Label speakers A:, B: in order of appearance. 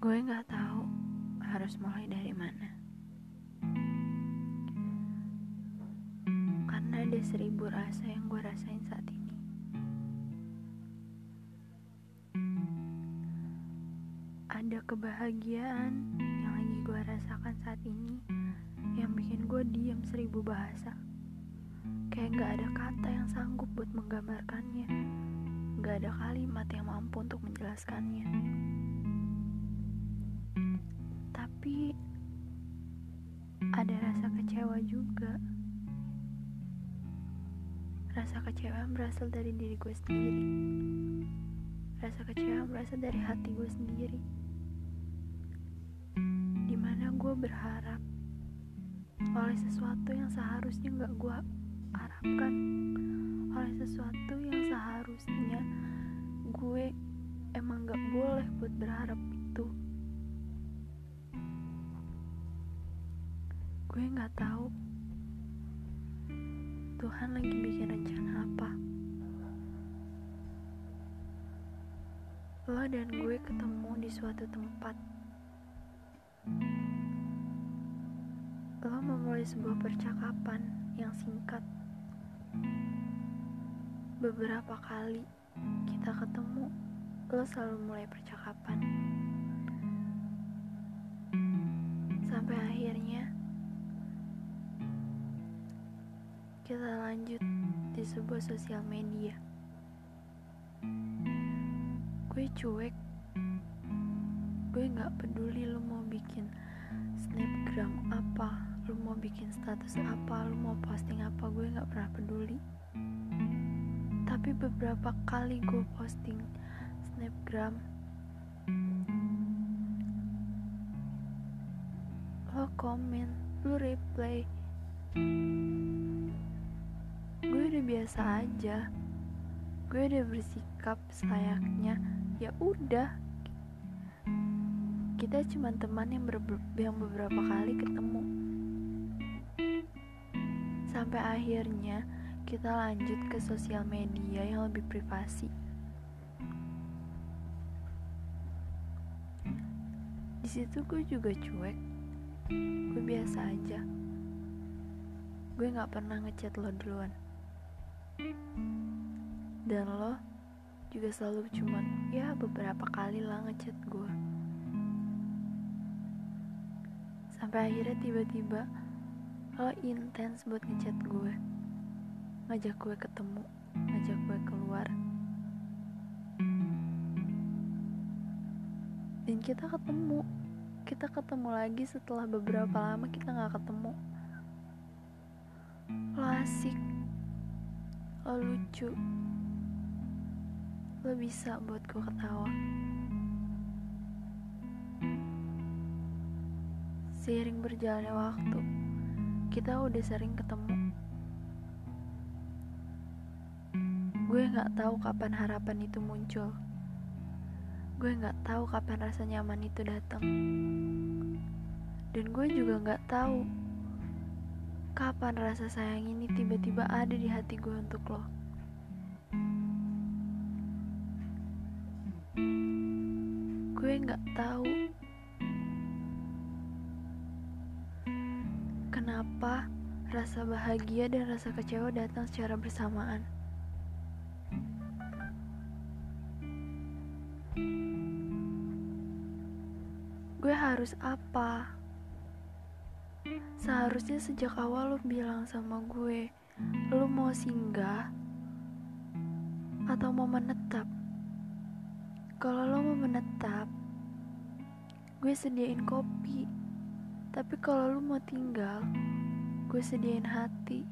A: Gue nggak tahu harus mulai dari mana. Karena ada seribu rasa yang gue rasain saat ini. Ada kebahagiaan yang lagi gue rasakan saat ini yang bikin gue diam seribu bahasa. Kayak gak ada kata yang sanggup buat menggambarkannya. Gak ada kalimat yang mampu untuk menjelaskannya. Tapi ada rasa kecewa juga. Rasa kecewa berasal dari diri gue sendiri. Rasa kecewa berasal dari hati gue sendiri. Di mana gue berharap oleh sesuatu yang seharusnya gak gue harapkan oleh sesuatu yang seharusnya gue emang gak boleh buat berharap gue gak tahu. Tuhan lagi bikin rencana apa? Lo dan gue ketemu di suatu tempat. Lo memulai sebuah percakapan yang singkat. Beberapa kali kita ketemu, lo selalu mulai percakapan. Kita lanjut di sebuah sosial media. Gue cuek, gue gak peduli lo mau bikin snapgram apa, lo mau bikin status apa, lo mau posting apa, gue gak pernah peduli. Tapi beberapa kali gue posting snapgram lo komen lo reply udah biasa aja gue udah bersikap selayaknya ya udah kita cuma teman yang, yang beberapa kali ketemu sampai akhirnya kita lanjut ke sosial media yang lebih privasi. Di situ gue juga cuek, gue biasa aja. Gue gak pernah ngechat lo duluan. Dan lo juga selalu cuman ya beberapa kali lah ngechat gue. Sampai akhirnya tiba-tiba lo intens buat ngechat gue ngajak gue ketemu, ngajak gue keluar. Dan kita ketemu, kita ketemu lagi setelah beberapa lama kita gak ketemu. Lo asik, lo lucu, lo bisa buat gue ketawa. Seiring berjalannya waktu, kita udah sering ketemu. Gue gak tahu kapan harapan itu muncul. Gue gak tahu kapan rasa nyaman itu datang. Dan gue juga gak tahu kapan rasa sayang ini tiba-tiba ada di hati gue untuk lo. Gue gak tahu kenapa rasa bahagia dan rasa kecewa datang secara bersamaan. gue harus apa? Seharusnya sejak awal lo bilang sama gue, lo mau singgah atau mau menetap. Kalau lo mau menetap, gue sediain kopi. Tapi kalau lo mau tinggal, gue sediain hati.